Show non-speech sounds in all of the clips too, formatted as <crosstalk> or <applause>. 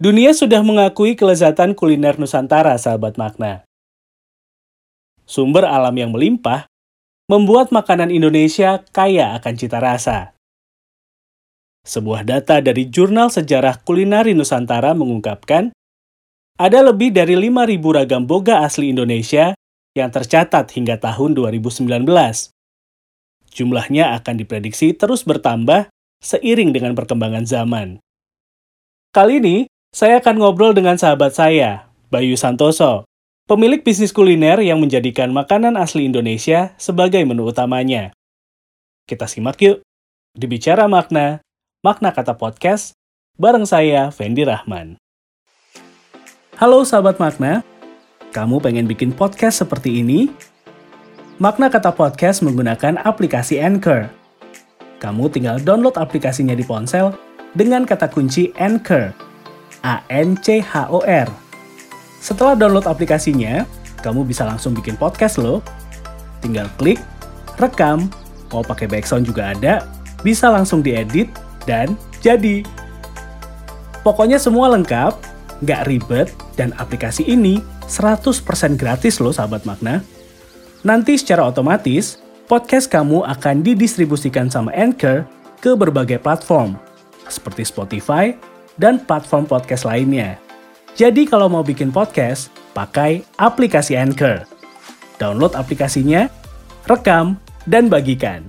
Dunia sudah mengakui kelezatan kuliner Nusantara, sahabat makna. Sumber alam yang melimpah membuat makanan Indonesia kaya akan cita rasa. Sebuah data dari Jurnal Sejarah Kulinari Nusantara mengungkapkan, ada lebih dari 5.000 ragam boga asli Indonesia yang tercatat hingga tahun 2019. Jumlahnya akan diprediksi terus bertambah seiring dengan perkembangan zaman. Kali ini, saya akan ngobrol dengan sahabat saya, Bayu Santoso, pemilik bisnis kuliner yang menjadikan makanan asli Indonesia sebagai menu utamanya. Kita simak yuk, dibicara makna, makna kata podcast, bareng saya, Fendi Rahman. Halo sahabat makna, kamu pengen bikin podcast seperti ini? Makna kata podcast menggunakan aplikasi Anchor. Kamu tinggal download aplikasinya di ponsel dengan kata kunci Anchor A-N-C-H-O-R. Setelah download aplikasinya, kamu bisa langsung bikin podcast loh. Tinggal klik, rekam, mau pakai background juga ada, bisa langsung diedit, dan jadi. Pokoknya semua lengkap, nggak ribet, dan aplikasi ini 100% gratis loh sahabat makna. Nanti secara otomatis, podcast kamu akan didistribusikan sama Anchor ke berbagai platform, seperti Spotify, dan platform podcast lainnya. Jadi kalau mau bikin podcast, pakai aplikasi Anchor. Download aplikasinya, rekam, dan bagikan.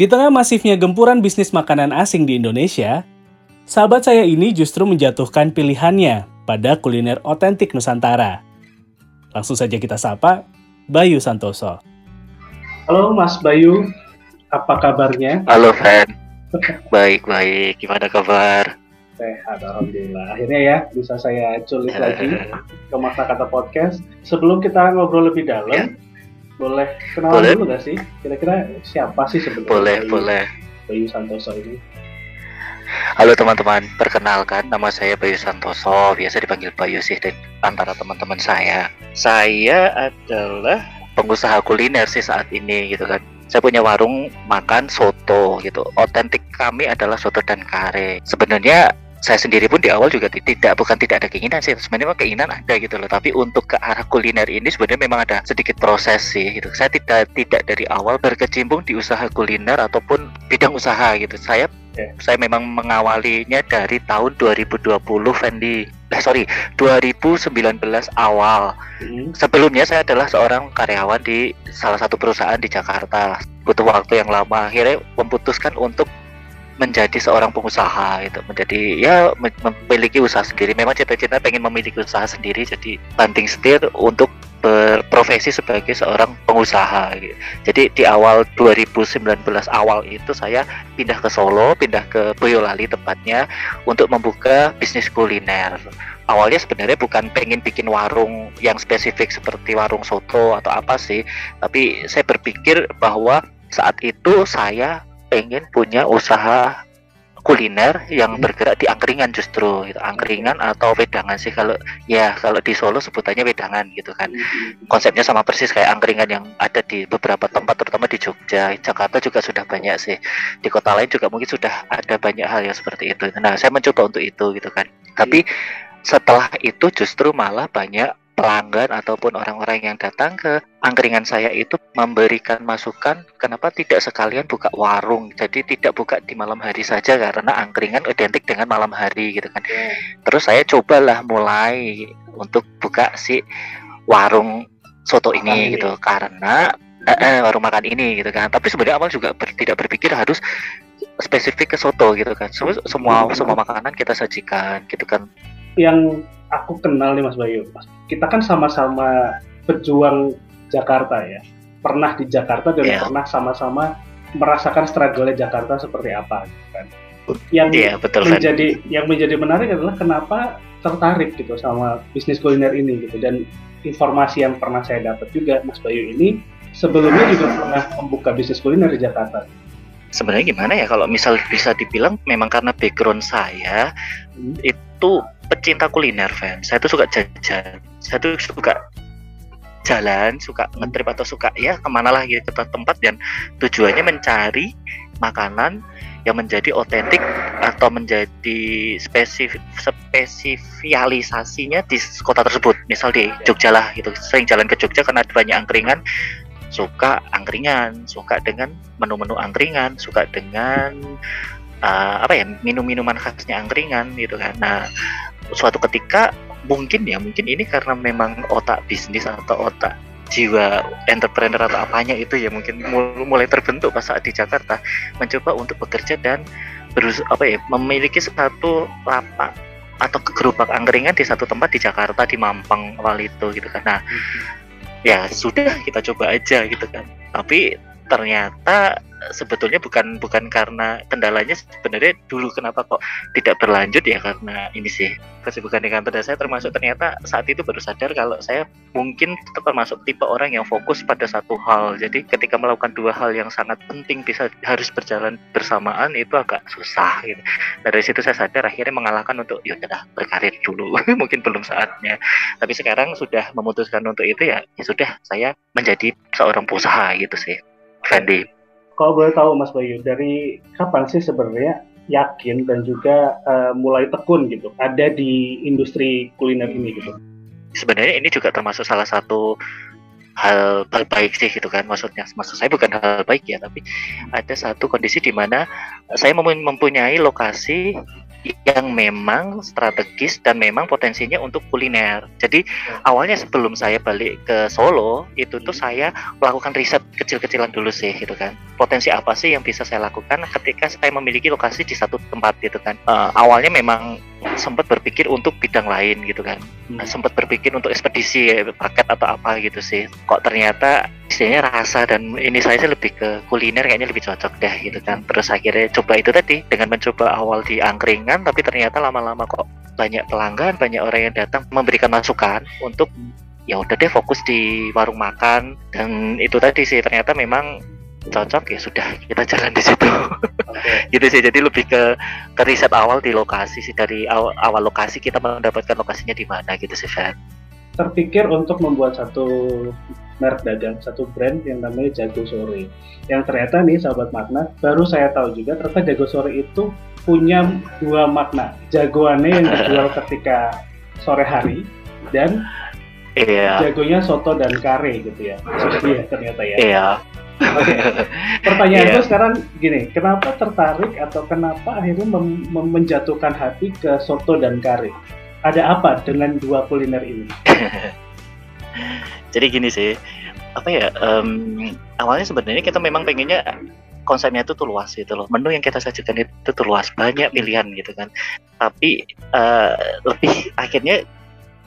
Di tengah masifnya gempuran bisnis makanan asing di Indonesia, sahabat saya ini justru menjatuhkan pilihannya pada kuliner otentik Nusantara. Langsung saja kita sapa Bayu Santoso. Halo Mas Bayu, apa kabarnya? Halo Fan, baik baik. Gimana kabar? Sehat, alhamdulillah. Akhirnya ya bisa saya culik lagi <laughs> ke masa kata podcast. Sebelum kita ngobrol lebih dalam, ya. boleh kenalan boleh. dulu gak sih? Kira-kira siapa sih sebenarnya? Boleh, Bayu, boleh. Bayu Santoso ini. Halo teman-teman, perkenalkan nama saya Bayu Santoso, biasa dipanggil Bayu sih antara teman-teman saya. Saya adalah pengusaha kuliner sih saat ini gitu kan. Saya punya warung makan soto gitu. Otentik kami adalah soto dan kare. Sebenarnya saya sendiri pun di awal juga tidak bukan tidak ada keinginan sih. Sebenarnya keinginan ada gitu loh. Tapi untuk ke arah kuliner ini sebenarnya memang ada sedikit proses sih gitu. Saya tidak tidak dari awal berkecimpung di usaha kuliner ataupun bidang usaha gitu. Saya yeah. saya memang mengawalinya dari tahun 2020 Fendi eh sorry 2019 awal. Mm. sebelumnya saya adalah seorang karyawan di salah satu perusahaan di Jakarta. Butuh waktu yang lama. Akhirnya memutuskan untuk menjadi seorang pengusaha itu menjadi ya memiliki usaha sendiri. Memang cita-cita pengen memiliki usaha sendiri jadi banting setir untuk berprofesi sebagai seorang pengusaha gitu. jadi di awal 2019 awal itu saya pindah ke Solo pindah ke Boyolali tempatnya untuk membuka bisnis kuliner awalnya sebenarnya bukan pengen bikin warung yang spesifik seperti warung soto atau apa sih tapi saya berpikir bahwa saat itu saya pengen punya usaha kuliner yang hmm. bergerak di angkringan justru gitu. angkringan atau wedangan sih kalau ya kalau di Solo sebutannya wedangan gitu kan. Hmm. konsepnya sama persis kayak angkringan yang ada di beberapa tempat terutama di Jogja. Jakarta juga sudah banyak sih. Di kota lain juga mungkin sudah ada banyak hal yang seperti itu. Nah saya mencoba untuk itu gitu kan. Tapi setelah itu justru malah banyak pelanggan ataupun orang-orang yang datang ke angkringan saya itu memberikan masukan kenapa tidak sekalian buka warung? Jadi tidak buka di malam hari saja karena angkringan identik dengan malam hari gitu kan. Yeah. terus saya cobalah mulai untuk buka si warung soto ini gitu. Karena eh, eh, warung makan ini gitu kan. Tapi sebenarnya awal juga ber, tidak berpikir harus spesifik ke soto gitu kan. Semua semua semua makanan kita sajikan gitu kan. Yang aku kenal nih Mas Bayu. Kita kan sama-sama pejuang Jakarta ya. Pernah di Jakarta dan yeah. pernah sama-sama merasakan struggle Jakarta seperti apa gitu kan. Yang yeah, betul, menjadi kan? yang menjadi menarik adalah kenapa tertarik gitu sama bisnis kuliner ini gitu dan informasi yang pernah saya dapat juga Mas Bayu ini sebelumnya juga pernah membuka bisnis kuliner di Jakarta. Sebenarnya gimana ya kalau misal bisa dibilang memang karena background saya hmm. itu pecinta kuliner fans saya tuh suka jajan. Saya tuh suka jalan suka ngetrip atau suka ya ke mana lah gitu ke tempat. Dan tujuannya mencari makanan yang menjadi otentik atau menjadi spesifik spesialisasinya di kota tersebut. Misal di Jogja lah gitu. Sering jalan ke Jogja karena ada banyak angkringan. Suka angkringan suka dengan menu-menu angkringan suka dengan uh, apa ya minum-minuman khasnya angkringan gitu kan. Nah suatu ketika mungkin ya mungkin ini karena memang otak bisnis atau otak jiwa entrepreneur atau apanya itu ya mungkin mulai terbentuk pas saat di Jakarta mencoba untuk bekerja dan berus apa ya memiliki satu lapak atau gerobak angkringan di satu tempat di Jakarta di Mampang awal itu gitu kan. Nah ya sudah kita coba aja gitu kan. Tapi ternyata sebetulnya bukan bukan karena kendalanya sebenarnya dulu kenapa kok tidak berlanjut ya karena ini sih kesibukan kantor. Dan saya termasuk ternyata saat itu baru sadar kalau saya mungkin termasuk tipe orang yang fokus pada satu hal. Jadi ketika melakukan dua hal yang sangat penting bisa harus berjalan bersamaan itu agak susah gitu. Dari situ saya sadar akhirnya mengalahkan untuk ya udah berkarir dulu. <laughs> Mungkin belum saatnya. Tapi sekarang sudah memutuskan untuk itu ya ya sudah saya menjadi seorang pengusaha gitu sih Fendi kalau boleh tahu Mas Bayu, dari kapan sih sebenarnya yakin dan juga uh, mulai tekun gitu ada di industri kuliner ini gitu? Sebenarnya ini juga termasuk salah satu hal, hal baik sih gitu kan maksudnya maksud saya bukan hal baik ya tapi ada satu kondisi di mana saya mempunyai lokasi yang memang strategis dan memang potensinya untuk kuliner. Jadi hmm. awalnya sebelum saya balik ke Solo itu tuh saya melakukan riset kecil-kecilan dulu sih gitu kan. Potensi apa sih yang bisa saya lakukan ketika saya memiliki lokasi di satu tempat gitu kan. Uh, awalnya memang sempat berpikir untuk bidang lain gitu kan. Hmm. Sempat berpikir untuk ekspedisi paket atau apa gitu sih. Kok ternyata istilahnya rasa dan ini saya sih lebih ke kuliner kayaknya lebih cocok deh gitu kan. Terus akhirnya coba itu tadi dengan mencoba awal di angkringan tapi ternyata lama-lama kok banyak pelanggan banyak orang yang datang memberikan masukan untuk ya udah deh fokus di warung makan. Dan itu tadi sih ternyata memang cocok ya sudah kita jalan di situ. Okay. <laughs> gitu sih jadi lebih ke ke riset awal di lokasi sih dari awal, awal lokasi kita mendapatkan lokasinya di mana gitu sih Fer terpikir untuk membuat satu merek dagang satu brand yang namanya Jago Sore. Yang ternyata nih sahabat makna, baru saya tahu juga ternyata Jago Sore itu punya dua makna. Jagoannya yang dijual ketika sore hari dan iya. jagonya soto dan kare gitu ya. Iya ternyata ya. Iya. Pertanyaanku yeah. sekarang gini, kenapa tertarik atau kenapa akhirnya mem menjatuhkan hati ke soto dan kare? Ada apa dengan dua kuliner ini? <laughs> jadi gini sih apa ya um, awalnya sebenarnya kita memang pengennya konsepnya itu tuh luas gitu loh menu yang kita sajikan itu tuh luas banyak pilihan gitu kan tapi uh, lebih akhirnya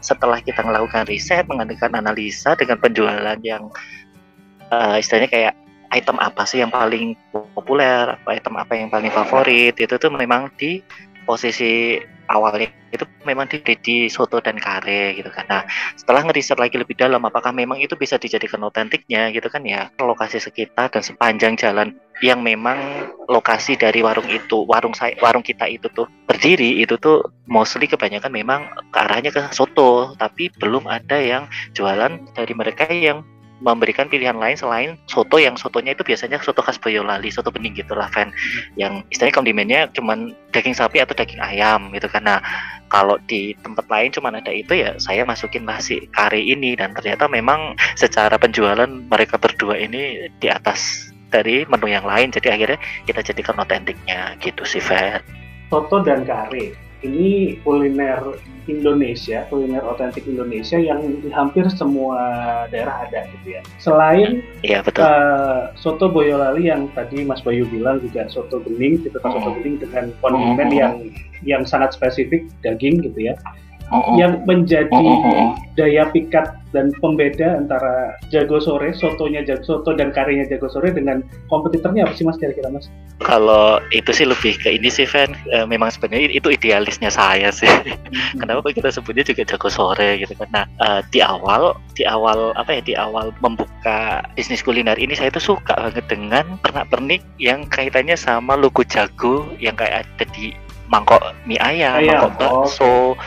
setelah kita melakukan riset mengadakan analisa dengan penjualan yang uh, istilahnya kayak item apa sih yang paling populer item apa yang paling favorit itu tuh memang di posisi awalnya itu memang di, di soto dan kare gitu kan. Nah setelah ngeriset lagi lebih dalam apakah memang itu bisa dijadikan otentiknya gitu kan ya lokasi sekitar dan sepanjang jalan yang memang lokasi dari warung itu warung saya warung kita itu tuh berdiri itu tuh mostly kebanyakan memang ke arahnya ke soto tapi belum ada yang jualan dari mereka yang memberikan pilihan lain selain soto yang sotonya itu biasanya soto khas Boyolali, soto bening gitu lah fan. Hmm. Yang istilahnya kondimennya cuman daging sapi atau daging ayam gitu kan. Nah, kalau di tempat lain cuma ada itu ya saya masukin nasi kari ini dan ternyata memang secara penjualan mereka berdua ini di atas dari menu yang lain jadi akhirnya kita jadikan otentiknya gitu sih Fan. Soto dan kare ini kuliner Indonesia, kuliner otentik Indonesia yang di hampir semua daerah ada gitu ya. Selain ya, betul. Uh, soto Boyolali yang tadi Mas Bayu bilang juga soto bening, gitu kan soto hmm. bening dengan kondimen hmm. yang yang sangat spesifik daging gitu ya oh, yang menjadi oh, daya pikat dan pembeda antara Jago Sore, sotonya Jago Soto dan karyanya Jago Sore dengan kompetitornya apa sih Mas kira-kira Mas? Kalau itu sih lebih ke ini sih Van, e, memang sebenarnya itu idealisnya saya sih. Hmm. Kenapa kita sebutnya juga Jago Sore gitu kan. Nah, e, di awal di awal apa ya di awal membuka bisnis kuliner ini saya tuh suka banget dengan pernak-pernik yang kaitannya sama logo Jago yang kayak ada di mangkok mie ayam, Ayam, mangkok bakso. <laughs>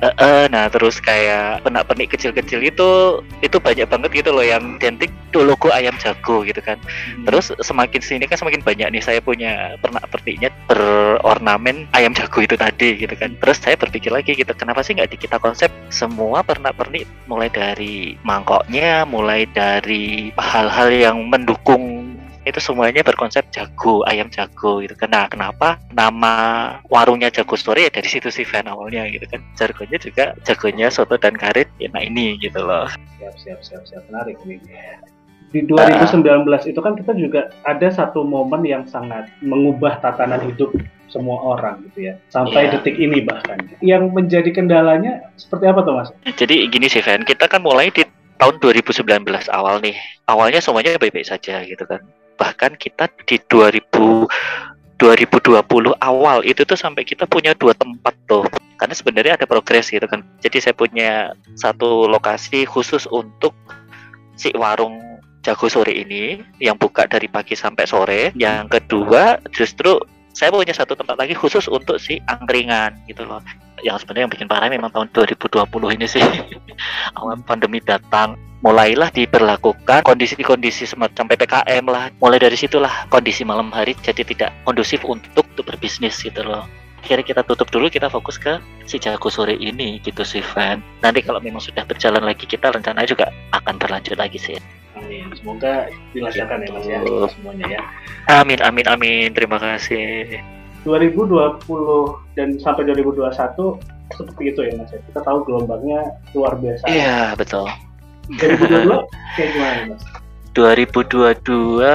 Eh, eh, nah terus kayak penak-pernik kecil-kecil itu itu banyak banget gitu loh yang identik tuh logo ayam jago gitu kan. Hmm. Terus semakin sini kan semakin banyak nih saya punya pernak-perniknya berornamen ayam jago itu tadi gitu kan. Terus saya berpikir lagi gitu, kenapa sih nggak di kita konsep semua pernak-pernik mulai dari mangkoknya, mulai dari hal-hal yang mendukung itu semuanya berkonsep jago ayam jago gitu kan. Nah kenapa nama warungnya jago story ya dari situ sih fan awalnya gitu kan. Jargonnya juga jagonya soto dan karet ya nah ini gitu loh. Siap siap siap siap. Menarik ini di 2019 itu kan kita juga ada satu momen yang sangat mengubah tatanan hidup semua orang gitu ya. Sampai Iya. detik ini bahkan. Yang menjadi kendalanya seperti apa tuh mas? jadi gini sih fan kita kan mulai di tahun 2019 awal nih. Awalnya semuanya baik-baik saja gitu kan bahkan kita di 2000 2020 awal itu tuh sampai kita punya dua tempat tuh. Karena sebenarnya ada progres gitu kan. Jadi saya punya satu lokasi khusus untuk si warung jago sore ini yang buka dari pagi sampai sore. Yang kedua justru saya punya satu tempat lagi khusus untuk si angkringan gitu loh yang sebenarnya yang bikin parah memang tahun 2020 ini sih. <laughs> Awal pandemi datang mulailah diberlakukan kondisi-kondisi semacam PPKM lah. Mulai dari situlah kondisi malam hari jadi tidak kondusif untuk, untuk berbisnis gitu loh. Akhirnya kita tutup dulu kita fokus ke si jago sore ini gitu sih Van. Nanti kalau memang sudah berjalan lagi kita rencana juga akan berlanjut lagi sih. Amin. Semoga dilancarkan ya mas ya semuanya ya. amin amin amin. Terima kasih 2020 dan sampai 2021 seperti itu ya mas ya. Kita tahu gelombangnya luar biasa. iya betul 2022 kayak gimana mas? 2022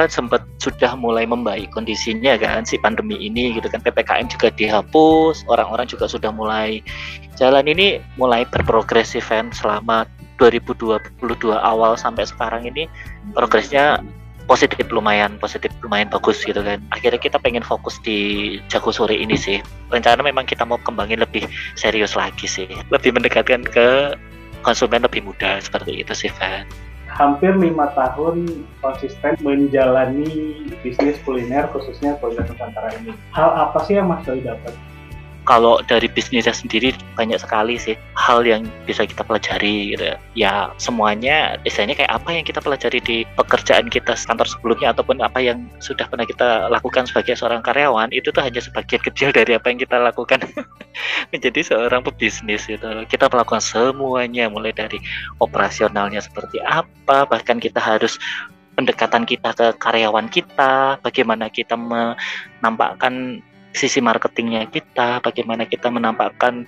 sempat sudah mulai membaik kondisinya kan si pandemi ini gitu kan PPKM juga dihapus orang-orang juga sudah mulai jalan ini mulai berprogresif kan selama 2022 awal sampai sekarang ini progresnya positif lumayan positif lumayan bagus gitu kan akhirnya kita pengen fokus di jago sore ini sih rencana memang kita mau kembangin lebih serius lagi sih lebih mendekatkan ke konsumen lebih muda seperti itu sih Van hampir lima tahun konsisten menjalani bisnis kuliner khususnya kuliner Nusantara ini. Hal apa sih yang Mas Doi dapat? Kalau dari bisnisnya sendiri banyak sekali sih hal yang bisa kita pelajari gitu ya. ya semuanya istilahnya kayak apa yang kita pelajari di pekerjaan kita kantor sebelumnya ataupun apa yang sudah pernah kita lakukan sebagai seorang karyawan itu tuh hanya sebagian <laughs> kecil dari apa yang kita lakukan <laughs> menjadi seorang pebisnis gitu kita melakukan semuanya mulai dari operasionalnya seperti apa bahkan kita harus pendekatan kita ke karyawan kita bagaimana kita menampakkan sisi marketingnya kita, bagaimana kita menampakkan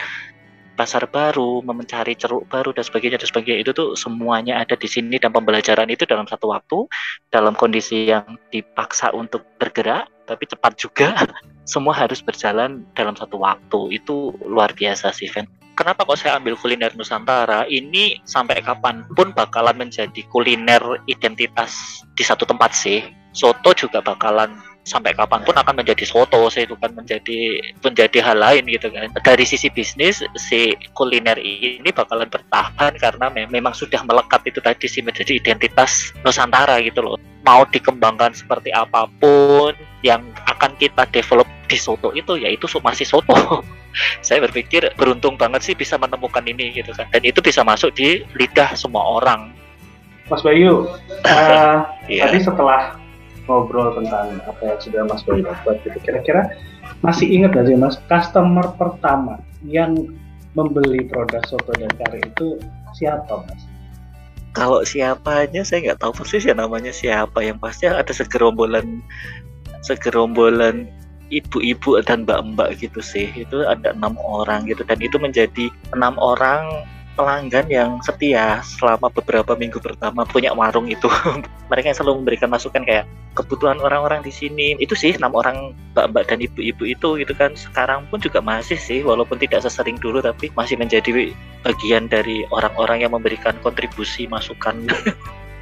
pasar baru, mencari ceruk baru dan sebagainya dan sebagainya itu tuh semuanya ada di sini dan pembelajaran itu dalam satu waktu, dalam kondisi yang dipaksa untuk bergerak tapi cepat juga, <laughs> semua harus berjalan dalam satu waktu itu luar biasa sih, Ven. Kenapa kok saya ambil kuliner Nusantara? Ini sampai kapan pun bakalan menjadi kuliner identitas di satu tempat sih. Soto juga bakalan sampai kapan pun akan menjadi soto sih bukan menjadi menjadi hal lain gitu kan. Dari sisi bisnis si kuliner ini bakalan bertahan karena me- memang sudah melekat itu tadi sih menjadi identitas Nusantara gitu loh. Mau dikembangkan seperti apa pun yang akan kita develop di soto itu yaitu masih soto. <laughs> Saya berpikir beruntung banget sih bisa menemukan ini gitu kan. Dan itu bisa masuk di lidah semua orang. Mas Bayu, <laughs> eh, Iya. tadi setelah ngobrol tentang apa yang sudah Mas Bayu dapat, gitu, kira-kira masih ingat gak sih Mas, customer pertama yang membeli produk soto dan kari itu siapa Mas? kalau siapanya saya nggak tahu persis ya namanya siapa. Yang pasti ada segerombolan segerombolan ibu-ibu dan mbak-mbak gitu sih. Itu ada enam orang gitu. Dan itu menjadi enam orang pelanggan yang setia selama beberapa minggu pertama punya warung itu. <laughs> Mereka yang selalu memberikan masukan kayak kebutuhan orang-orang di sini. Itu sih enam orang mbak-mbak dan ibu-ibu itu gitu kan. Sekarang pun juga masih sih walaupun tidak sesering dulu tapi masih menjadi bagian dari orang-orang yang memberikan kontribusi masukan. <laughs>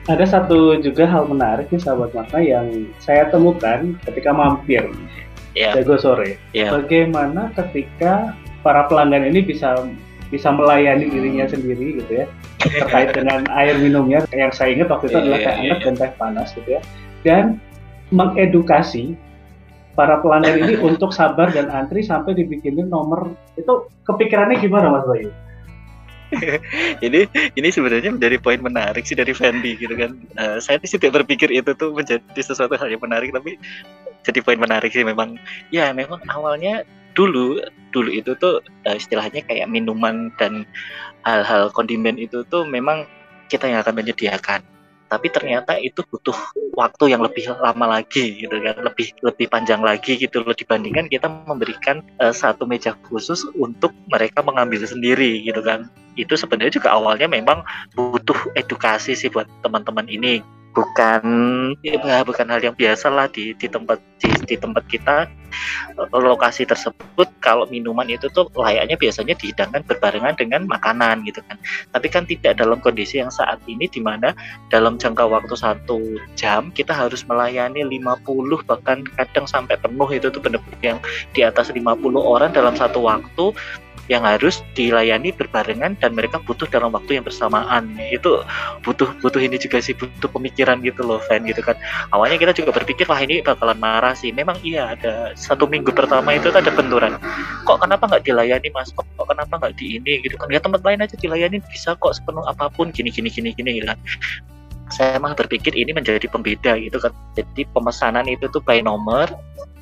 Ada satu juga hal menarik nih sahabat mata yang saya temukan ketika mampir. Ya Jago Sore. ya Bagaimana ketika para pelanggan ini bisa bisa melayani dirinya sendiri gitu ya terkait dengan air minumnya yang saya ingat waktu itu Iya, adalah teh iya, hangat iya. dan teh panas gitu ya dan mengedukasi para pelanggan ini <laughs> untuk sabar dan antri sampai dibikinin nomor itu kepikirannya gimana Mas Bayu? <laughs> ini ini sebenarnya menjadi poin menarik sih dari Fendi gitu kan. Uh, saya sih tidak berpikir itu tuh menjadi sesuatu hal yang menarik tapi jadi poin menarik sih memang ya memang awalnya dulu dulu itu tuh uh, istilahnya kayak minuman dan hal-hal kondimen itu tuh memang kita yang akan menyediakan. Tapi ternyata itu butuh waktu yang lebih lama lagi gitu kan lebih lebih panjang lagi gitu loh. Dibandingkan kita memberikan uh, satu meja khusus untuk mereka mengambil sendiri gitu kan. Itu sebenarnya juga awalnya memang butuh edukasi sih buat teman-teman ini bukan ya, bukan hal yang biasa lah di di tempat di, di tempat kita. Lokasi tersebut kalau minuman itu tuh layaknya biasanya dihidangkan berbarengan dengan makanan gitu kan. Tapi kan tidak dalam kondisi yang saat ini di mana dalam jangka waktu satu jam kita harus melayani 50 bahkan kadang sampai penuh itu tuh benar-benar yang di atas 50 orang dalam satu waktu yang harus dilayani berbarengan dan mereka butuh dalam waktu yang bersamaan. Itu butuh butuh ini juga sih butuh pemikiran gitu loh fan gitu kan. Awalnya kita juga berpikir wah ini bakalan marah sih. Memang iya ada satu minggu pertama itu ada benturan. Kok kenapa nggak dilayani mas? Kok, kok kenapa nggak di ini? Gitu kan. Ya tempat lain aja dilayani bisa kok sepenuh apa pun gini gini gini gini gitu kan. Saya emang berpikir ini menjadi pembeda gitu kan. Jadi pemesanan itu tuh by nomor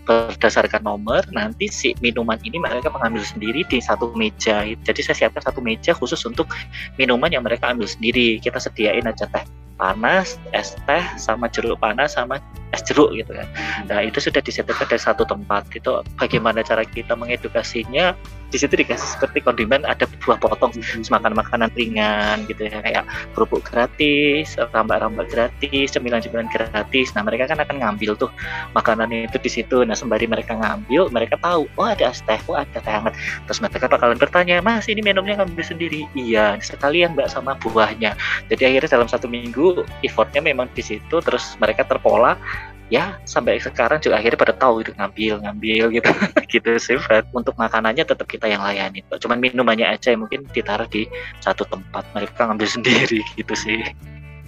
berdasarkan nomor nanti si minuman ini mereka mengambil sendiri di satu meja. Jadi saya siapkan satu meja khusus untuk minuman yang mereka ambil sendiri. Kita sediain aja teh panas, es teh, sama jeruk panas, sama es jeruk gitu kan. Nah itu sudah disediakan dari satu tempat. Itu bagaimana cara kita mengedukasinya? Di situ dikasih seperti kondimen ada buah potong, semakan makanan ringan gitu ya kayak kerupuk gratis, rambak-rambak gratis, cemilan-cemilan gratis. Nah mereka kan akan ngambil tuh makanan itu di situ. Nah sembari mereka ngambil, mereka tahu, oh ada es teh, oh ada teh hangat. Terus mereka bakalan bertanya, mas ini minumnya ngambil sendiri? Iya, sekalian mbak sama buahnya. Jadi akhirnya dalam satu minggu effortnya memang di situ terus mereka terpola ya sampai sekarang juga akhirnya pada tahu itu ngambil ngambil gitu <laughs> gitu sih Fred. untuk makanannya tetap kita yang layani cuman minumannya aja yang mungkin ditaruh di satu tempat mereka ngambil <laughs> sendiri gitu sih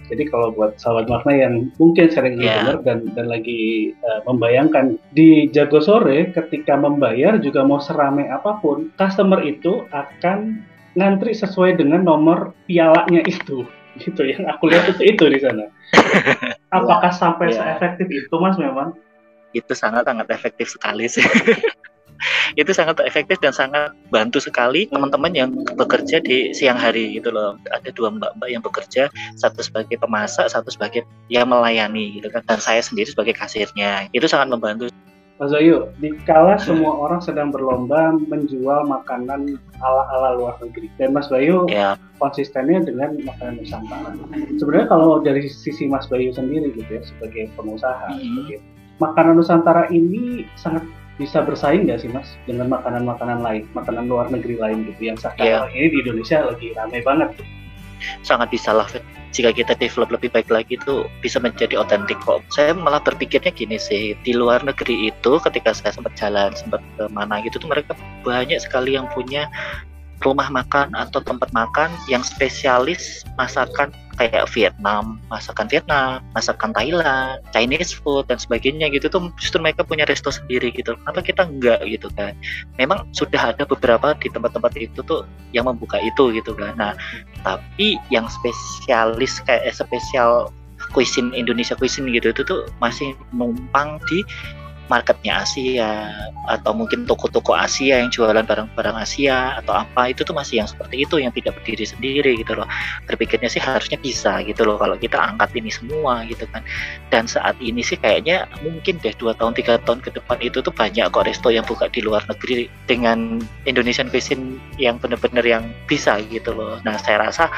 jadi kalau buat sahabat makna yang mungkin sering yeah. dengar dan dan lagi uh, membayangkan di Jago Sore ketika membayar juga mau serame apa pun, customer itu akan ngantri sesuai dengan nomor pialanya itu gitu yang aku lihat itu itu di sana. <laughs> Apakah sampai ya. seefektif itu mas memang? Itu sangat sangat efektif sekali sih. <laughs> Itu sangat efektif dan sangat bantu sekali teman-teman yang bekerja di siang hari gitu loh. Ada dua mbak-mbak yang bekerja satu sebagai pemasak satu sebagai yang melayani gitu kan. Dan saya sendiri sebagai kasirnya. Itu sangat membantu Mas Bayu, dikala semua orang sedang berlomba menjual makanan ala-ala luar negeri, dan Mas Bayu yeah. konsistennya dengan makanan Nusantara. Sebenarnya kalau dari sisi Mas Bayu sendiri gitu ya, sebagai pengusaha, mm -hmm. sebagai makanan Nusantara ini sangat bisa bersaing nggak sih Mas dengan makanan-makanan lain, makanan luar negeri lain gitu yang sekarang yeah. ini di Indonesia lagi ramai banget. Sangat bisa lah, jika kita develop lebih baik lagi itu bisa menjadi otentik kok. Saya malah berpikirnya gini sih, di luar negeri itu ketika saya sempat jalan, sempat ke mana gitu tuh mereka banyak sekali yang punya rumah makan atau tempat makan yang spesialis masakan kayak Vietnam, masakan Vietnam, masakan Thailand, Chinese food dan sebagainya gitu tuh justru mereka punya resto sendiri gitu. Kenapa kita enggak gitu kan? Memang sudah ada beberapa di tempat-tempat itu tuh yang membuka itu gitu kan. Nah, tapi yang spesialis kayak eh, spesial cuisine Indonesia cuisine gitu itu tuh masih numpang di marketnya Asia atau mungkin toko-toko Asia yang jualan barang-barang Asia atau apa itu tuh masih yang seperti itu yang tidak berdiri sendiri gitu loh. Berpikirnya sih harusnya bisa gitu loh kalau kita angkat ini semua gitu kan. Dan saat ini sih kayaknya mungkin deh dua tahun tiga tahun ke depan itu tuh banyak kok resto yang buka di luar negeri dengan Indonesian cuisine yang benar-benar yang bisa gitu loh. Nah saya rasa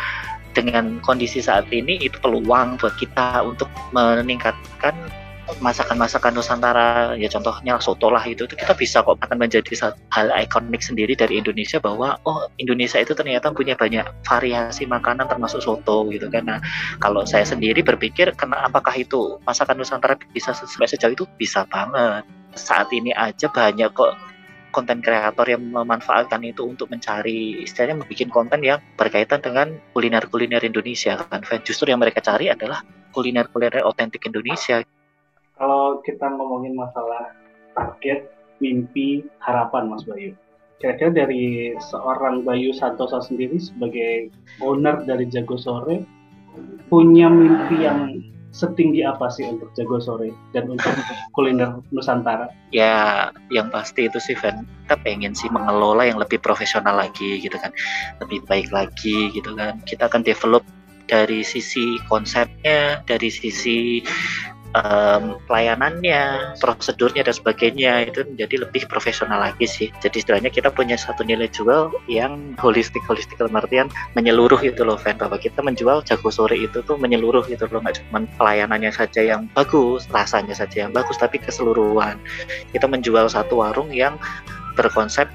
dengan kondisi saat ini itu peluang buat kita untuk meningkatkan masakan-masakan Nusantara ya contohnya soto lah itu, itu kita bisa kok akan menjadi hal ikonik sendiri dari Indonesia bahwa oh Indonesia itu ternyata punya banyak variasi makanan termasuk soto gitu kan. Nah kalau saya sendiri berpikir karena apakah itu masakan Nusantara bisa sampai sejauh itu? Bisa banget. Saat ini aja banyak kok konten kreator yang memanfaatkan itu untuk mencari istilahnya membuat konten yang berkaitan dengan kuliner-kuliner Indonesia kan. Justru yang mereka cari adalah kuliner-kuliner otentik Indonesia kalau kita ngomongin masalah target, mimpi, harapan Mas Bayu. Kira-kira dari seorang Bayu Santosa sendiri sebagai owner dari Jago Sore punya mimpi yang setinggi apa sih untuk Jago Sore dan untuk kuliner Nusantara? Ya, yang pasti itu sih Van, kita pengen sih mengelola yang lebih profesional lagi gitu kan, lebih baik lagi gitu kan. Kita akan develop dari sisi konsepnya, dari sisi um, pelayanannya, prosedurnya dan sebagainya itu menjadi lebih profesional lagi sih. Jadi istilahnya kita punya satu nilai jual yang holistik holistik dalam artian menyeluruh itu loh fan bahwa kita menjual jago sore itu tuh menyeluruh itu loh nggak cuma pelayanannya saja yang bagus, rasanya saja yang bagus tapi keseluruhan. Kita menjual satu warung yang berkonsep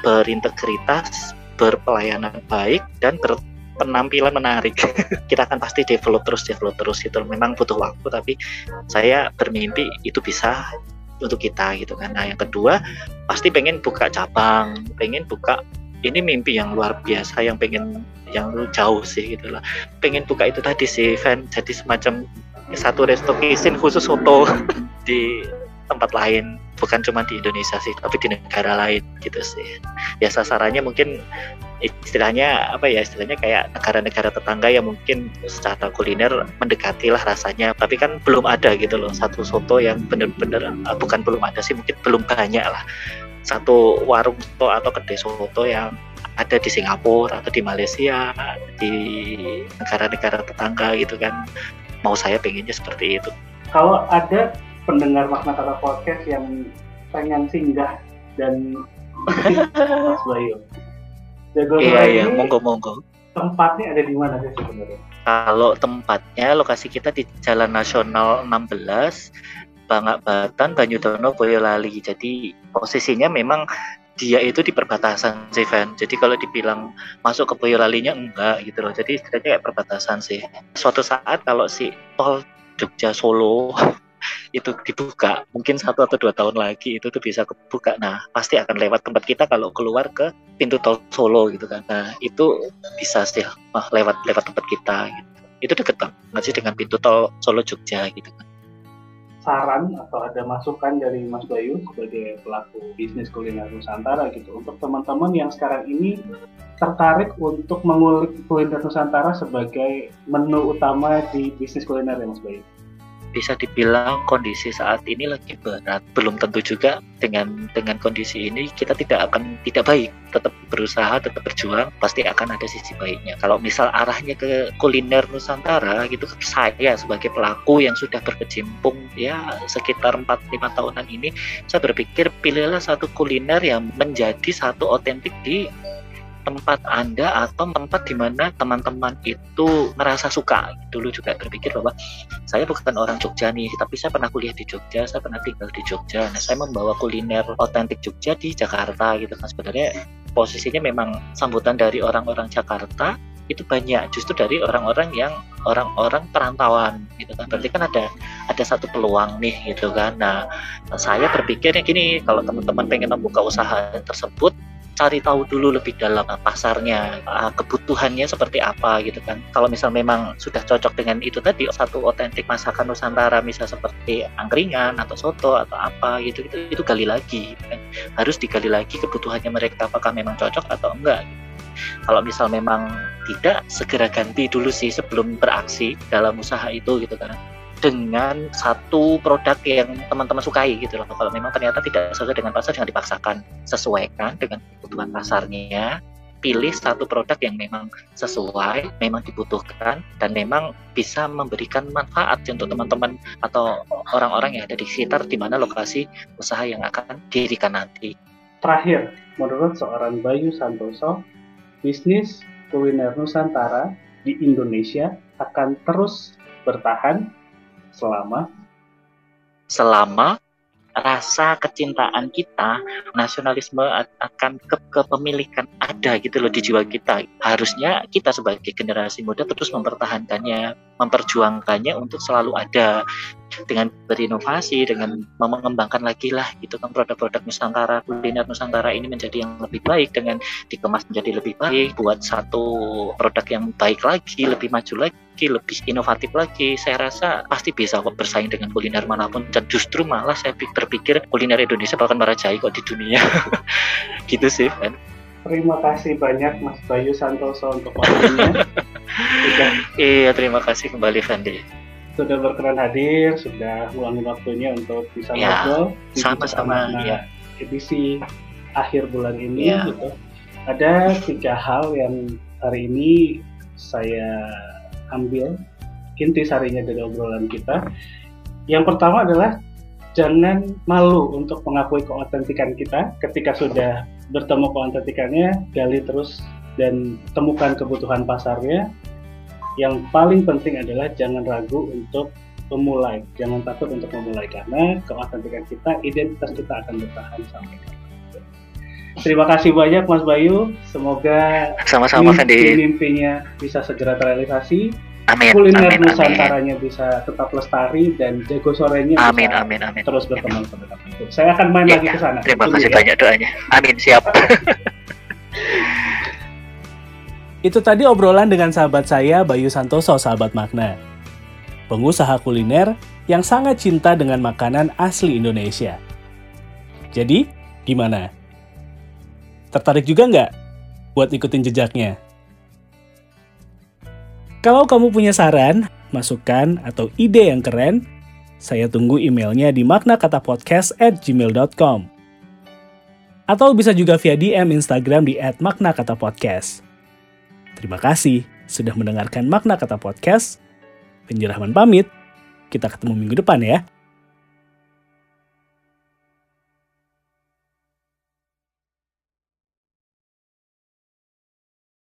berintegritas, berpelayanan baik dan ber penampilan menarik. <laughs> Kita akan pasti develop terus develop terus gitu. Memang butuh waktu tapi saya bermimpi itu bisa untuk kita gitu kan. Nah yang kedua pasti pengen buka cabang pengen buka ini mimpi yang luar biasa yang pengen yang jauh sih gitu lah pengen buka itu tadi sih fan jadi semacam satu resto kitchen khusus foto <laughs> di tempat lain bukan cuma di Indonesia sih tapi di negara lain gitu sih. Ya sasarannya mungkin istilahnya apa ya istilahnya kayak negara-negara tetangga yang mungkin secara kuliner mendekati lah rasanya tapi kan belum ada gitu loh. Satu soto yang benar-benar uh, bukan belum ada sih mungkin belum banyak lah. Satu warung soto atau kedai soto yang ada di Singapura atau di Malaysia di negara-negara tetangga gitu kan. Mau saya pengennya seperti itu. Kalau ada pendengar makna kata podcast yang pengen singgah dan <laughs> Mas Bayu. Jago iya iya, monggo monggo. Tempatnya ada di mana sih sebenarnya? Kalau tempatnya lokasi kita di Jalan Nasional 16 Bangak Batan, Banyudono, Boyolali. Jadi posisinya memang dia itu di perbatasan sih Van. Jadi kalau dibilang masuk ke Boyolalinya enggak gitu loh. Jadi istilahnya kayak perbatasan sih. Suatu saat kalau si tol Jogja Solo <laughs> itu dibuka mungkin satu atau dua tahun lagi itu tuh bisa kebuka nah pasti akan lewat tempat kita kalau keluar ke pintu tol Solo gitu kan nah itu bisa sih lewat lewat tempat kita gitu. itu deket banget sih dengan pintu tol Solo Jogja gitu kan saran atau ada masukan dari Mas Bayu sebagai pelaku bisnis kuliner Nusantara gitu untuk teman-teman yang sekarang ini tertarik untuk mengulik kuliner Nusantara sebagai menu utama di bisnis kuliner ya Mas Bayu? Bisa dibilang kondisi saat ini lagi berat. Belum tentu juga dengan dengan kondisi ini kita tidak akan tidak baik. Tetap berusaha, tetap berjuang, pasti akan ada sisi baiknya. Kalau misal arahnya ke kuliner Nusantara gitu, saya sebagai pelaku yang sudah berkecimpung ya sekitar 4-5 tahunan ini, saya berpikir pilihlah satu kuliner yang menjadi satu otentik di tempat Anda atau tempat di mana teman-teman itu merasa suka. Dulu juga berpikir bahwa saya bukan orang Jogja nih, tapi saya pernah kuliah di Jogja, saya pernah tinggal di Jogja. Nah, saya membawa kuliner otentik Jogja di Jakarta gitu kan. Sebenarnya posisinya memang sambutan dari orang-orang Jakarta itu banyak justru dari orang-orang yang orang-orang perantauan gitu kan berarti kan ada ada satu peluang nih gitu kan nah saya berpikirnya gini kalau teman-teman pengen membuka usaha tersebut cari tahu dulu lebih dalam pasarnya, uh, kebutuhannya seperti apa gitu kan. Kalau misal memang sudah cocok dengan itu tadi satu otentik masakan Nusantara misal seperti angkringan atau soto atau apa gitu itu itu gali lagi gitu kan. Harus digali lagi kebutuhannya mereka apakah memang cocok atau enggak. Gitu. Kalau misal memang tidak segera ganti dulu sih sebelum beraksi dalam usaha itu gitu kan dengan satu produk yang teman-teman sukai gitu loh. Kalau memang ternyata tidak sesuai dengan pasar jangan dipaksakan, sesuaikan dengan kebutuhan pasarnya. Pilih satu produk yang memang sesuai, memang dibutuhkan, dan memang bisa memberikan manfaat untuk teman-teman atau orang-orang yang ada di sekitar di mana lokasi usaha yang akan dirikan nanti. Terakhir, menurut seorang Bayu Santoso, bisnis kuliner Nusantara di Indonesia akan terus bertahan selama selama rasa kecintaan kita, nasionalisme akan ke kepemilikan ada gitu loh di jiwa kita. Harusnya kita sebagai generasi muda terus mempertahankannya. Memperjuangkannya untuk selalu ada dengan berinovasi dengan mengembangkan lagi lah gitu kan produk-produk Nusantara kuliner Nusantara ini menjadi yang lebih baik dengan dikemas menjadi lebih baik buat satu produk yang baik lagi lebih maju lagi lebih inovatif lagi. Saya rasa pasti bisa kok bersaing dengan kuliner mana pun. Dan justru malah saya berpikir kuliner Indonesia bahkan merajai kok di dunia. <laughs> Gitu sih kan Terima kasih banyak Mas Bayu Santoso untuk waktunya. <laughs> iya, terima kasih kembali Fandi. Sudah berkenan hadir, sudah luangin waktunya untuk bisa ya, ngobrol. Sama-sama ya. Edisi akhir bulan ini ya. gitu. Ada tiga hal yang hari ini saya ambil inti sarinya dari obrolan kita. Yang pertama adalah jangan malu untuk mengakui keotentikan kita ketika sudah bertemu keotentikannya, gali terus dan temukan kebutuhan pasarnya. Yang paling penting adalah jangan ragu untuk memulai, jangan takut untuk memulai karena keotentikan kita, identitas kita akan bertahan sampai Terima kasih banyak Mas Bayu. Semoga sama-sama mimpi mimpinya bisa segera terrealisasi amin, kuliner amin, Nusantaranya amin. bisa tetap lestari dan jago sorenya amin, bisa amin, amin, terus berkembang itu. Saya akan main ya, lagi ke sana. Terima kasih ya. banyak doanya. Amin, siap. <laughs> itu tadi obrolan dengan sahabat saya Bayu Santoso, sahabat makna. Pengusaha kuliner yang sangat cinta dengan makanan asli Indonesia. Jadi, gimana? Tertarik juga nggak buat ikutin jejaknya? Kalau kamu punya saran, masukan, atau ide yang keren, saya tunggu emailnya di maknakatapodcast at gmail.com. Atau bisa juga via DM Instagram di at maknakatapodcast. Terima kasih sudah mendengarkan Makna Kata Podcast. Penjerahman pamit. Kita ketemu minggu depan ya.